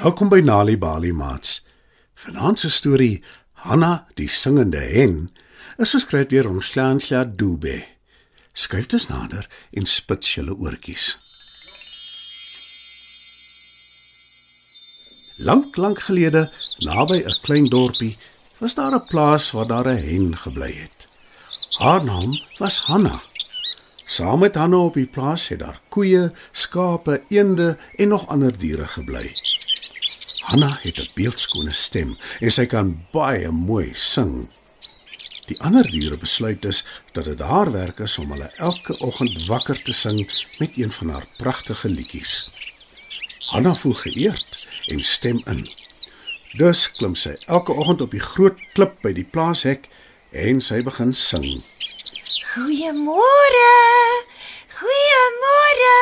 Welkom by Nali Bali Mats. Vanaand se storie Hanna die singende hen is geskryf deur Onslansla Dube. Skryf dit nader en spits julle oortjies. Lank lank gelede, naby 'n klein dorpie, was daar 'n plaas waar daar 'n hen gebly het. Haar naam was Hanna. Saam met Hanna op die plaas het daar koeie, skape, eende en nog ander diere gebly. Hanna het 'n beeldskone stem en sy kan baie mooi sing. Die ander diere besluit dus dat dit haar werk is om hulle elke oggend wakker te sing met een van haar pragtige liedjies. Hanna voel geëerd en stem in. Dus klim sy elke oggend op die groot klip by die plaashek en sy begin sing. Goeiemôre. Goeiemôre.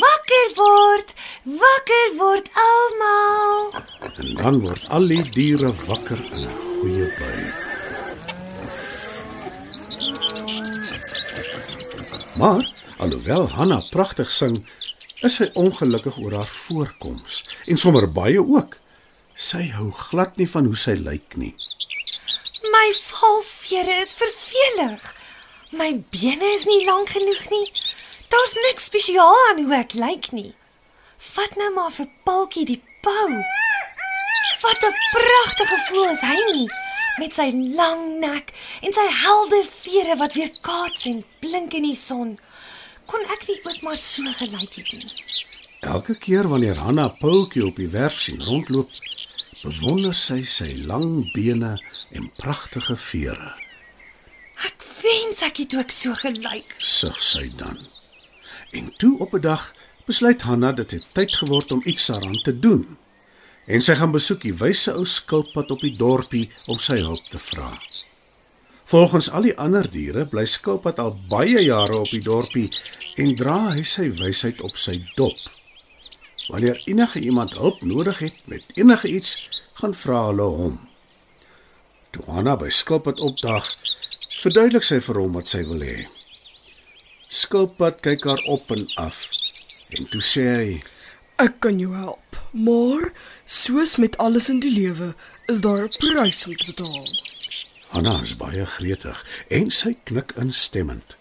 Wakker word. Wakker word almal. En dan word al die diere wakker in 'n goeie bui. Maar alhoewel Hanna pragtig sing, is sy ongelukkig oor haar voorkoms en sommer baie ook. Sy hou glad nie van hoe sy lyk nie. My valvere is vervelig. My bene is nie lank genoeg nie. Daar's niks spesiaal aan hoe ek lyk nie. Vat nou maar vir Paltjie die pau. Wat 'n pragtige voel is hy nie met sy lang nek en sy helder vere wat weer kaats en blink in die son. Kon ek nie ook maar so gelyk het nie? Elke keer wanneer Hanna Paultjie op die werf sien rondloop, bewonder sy sy lang bene en pragtige vere. Ek wens ek het ook so gelyk. Sug sy dan. En toe op 'n dag besluit Hanna dit het tyd geword om iets daaraan te doen. En sy gaan besoek die wyse ou skilpad op die dorpie om sy hulp te vra. Volgens al die ander diere bly skilpad al baie jare op die dorpie en dra hy sy wysheid op sy dop. Wanneer enige iemand hulp nodig het met enige iets, gaan vra hulle hom. Toe Hanna by skilpad opdag, verduidelik sy vir hom wat sy wil hê. Skilpad kyk haar op en af en toe sê hy: Ek kan jou help, maar soos met alles in die lewe, is daar 'n prys om te betaal. Hanna is baie gretig en sy knik instemmend.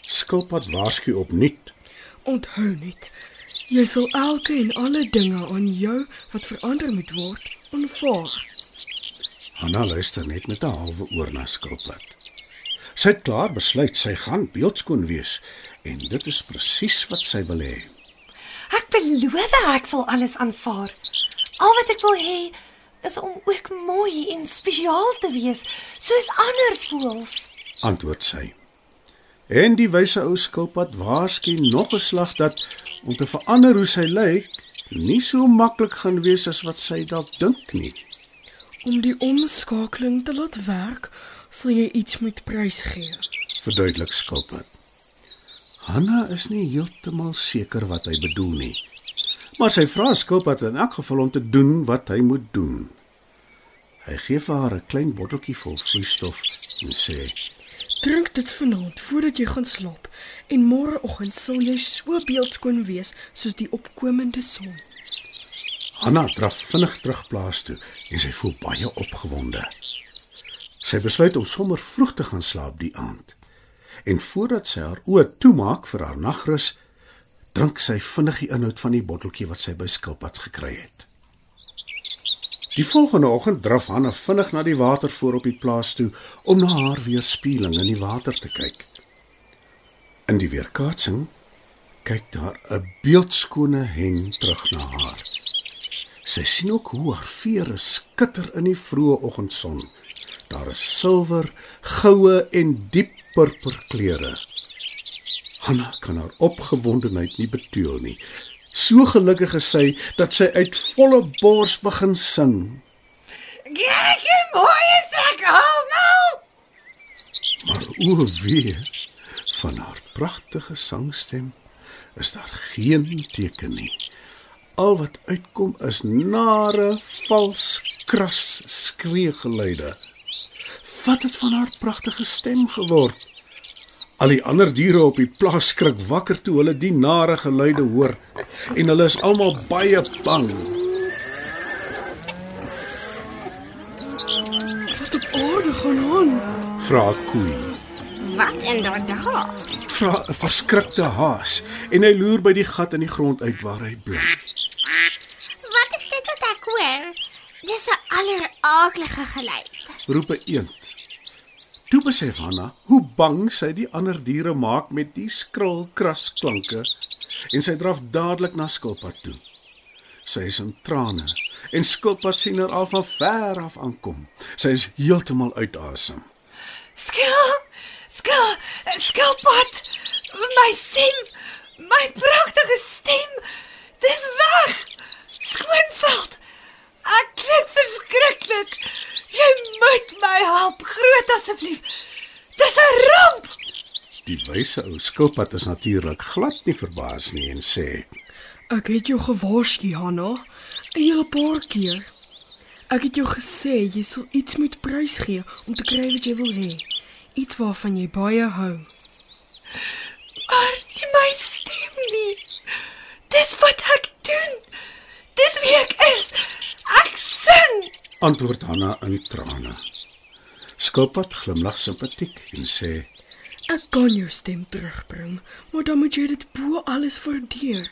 Skilpad waarsku opnuut. Onthou net, jy sal elke en alle dinge aan jou wat verander moet word, aanvaar. Hanna luister net met 'n halwe oor na Skilpad. Sy het klaar besluit sy gaan beeldskoon wees en dit is presies wat sy wil hê. Beloof ek sal alles aanvaar. Al wat ek wil hê is om ook mooi en spesiaal te wees, soos ander voëls. Antwoord sy. En die wyse ou skilpad waarsku nog 'n slag dat om te verander hoe sy lyk nie so maklik gaan wees as wat sy dalk dink nie. Om die omskakeling te laat werk, sal jy iets moet prys gee. Verduidelik skilpad. Hanna is nie heeltemal seker wat hy bedoel nie. Maar sy vra skilpad in elk geval om te doen wat hy moet doen. Hy gee vir haar 'n klein botteltjie vol vloeistof en sê: Drink dit vanaand voordat jy gaan slaap en môreoggend sal jy so beeldskoon wees soos die opkomende son. Hanna draf vinnig terug plaas toe en sy voel baie opgewonde. Sy besluit om sommer vroeg te gaan slaap die aand. En voordat sy haar oë toemaak vir haar nagrus, drink sy vinnig die inhoud van die botteltjie wat sy by skilpad gekry het. Die volgende oggend draf Hanna vinnig na die water voor op die plaas toe om na haar weerspieëling in die water te kyk. In die weerkaatsing kyk daar 'n beeldskone hen terug na haar. Sy sien ook hoe haar vere skitter in die vroeë oggendson. Daar is silwer, goue en diep purper kleure. Hanna kan haar opgewondenheid nie betuil nie. So gelukkig is sy dat sy uit volle bors begin sing. Kyk hoe mooi is ek almal. Maar o wee, van haar pragtige sangstem is daar geen teken nie. Al wat uitkom is nare, vals, kras skreeugeluide. Wat het van haar pragtige stem geword? Al die ander diere op die plaas skrik wakker toe hulle die nare geluide hoor en hulle is almal baie bang. Wat op aarde gaan aan? Vra koei. Wat inderdaad? Vra 'n verskrikte haas en hy loer by die gat in die grond uit waar hy blink. Wat is dit wat ek hoor? Dis 'n alleraaklige geluid. Roep 'n eend. Toe besef Hanna hoe bang sy die ander diere maak met die skril kras klanke en sy draf dadelik na skilpad toe. Sy is in trane en skilpad sien haar al van ver af aankom. Sy is heeltemal uit asem. Skil! Skil! Skilpad! My stem! My pragtige stem! Dis weg! Skoonveld! Ek klink verskriklik. Jy moet my help, groot asseblief. Dis 'n ramp. Die wyse ou skilpad is natuurlik glad nie verbaas nie en sê: Ek het jou gewaarsku, Hanna, 'n hele paar keer. Ek het jou gesê jy sal iets moet prysgee om te kry wat jy wil hê. Iets waarvan jy baie hou. Maar nie my stem nie. Dis wat ek doen. Dis wie ek is. Ek sing. Antwoord Hanna in trane. Skilpad glimlag simpatiek en sê: Ek kan jou stem terugbring, maar dan moet jy dit bo alles waardeer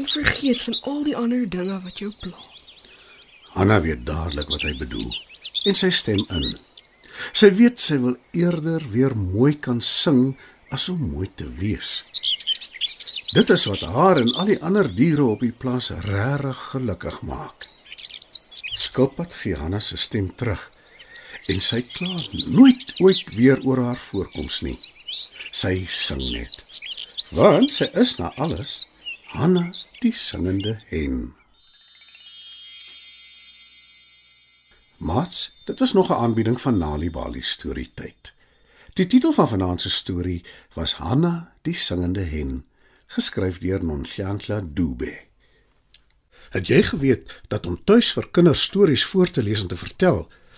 en vergeet van al die ander dinge wat jou pla. Hanna weet dadelik wat hy bedoel en sy stem in. Sy weet sy wil eerder weer mooi kan sing as om mooi te wees. Dit is wat haar en al die ander diere op die plaas regtig gelukkig maak. Skilpad gee Hanna se stem terug en sy kla nooit ooit weer oor haar voorkoms nie. Sy sing net. Want sy is na alles Hanna die singende hen. Mats, dit was nog 'n aanbieding van Nali Bali storietyd. Die titel van vanaand se storie was Hanna die singende hen, geskryf deur Nonhlanhla Dube. Het jy geweet dat om tuis vir kinders stories voor te lees en te vertel,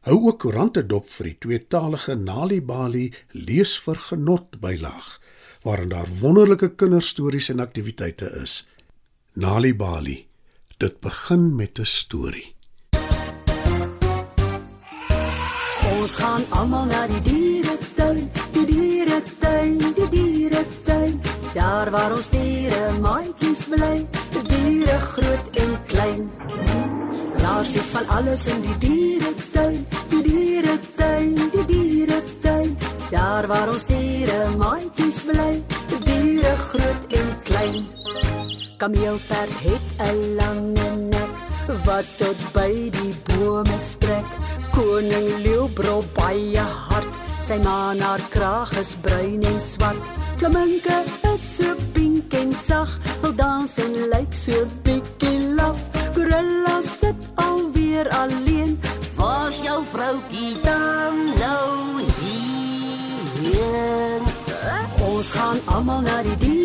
Hou ook koerante dop vir die tweetalige Nalibali lees vir genot bylaag waarin daar wonderlike kinderstories en aktiwiteite is. Nalibali. Dit begin met 'n storie. Ons gaan almal na die dieretuin, die dieretuin, die dieretuin. Daar waar ons diere maatjies bly, die diere groot en klein. Daar sit van alles in die dieretuin, die dieretuin, die dieretuin. Daar waar ons diere maatjies bly, die diere groot en klein. Kameelperd het 'n lange nek wat tot by die bome strek. Koning leeu brul baie hard. Sy maan haar kraag is bruin en swart. Flamingo is so pink en sag, wil dans en lyk so bietjie laf. Gorilla sit alweer alleen. Waar's jou vroutjie dan nou hier? Ons gaan almal na die dier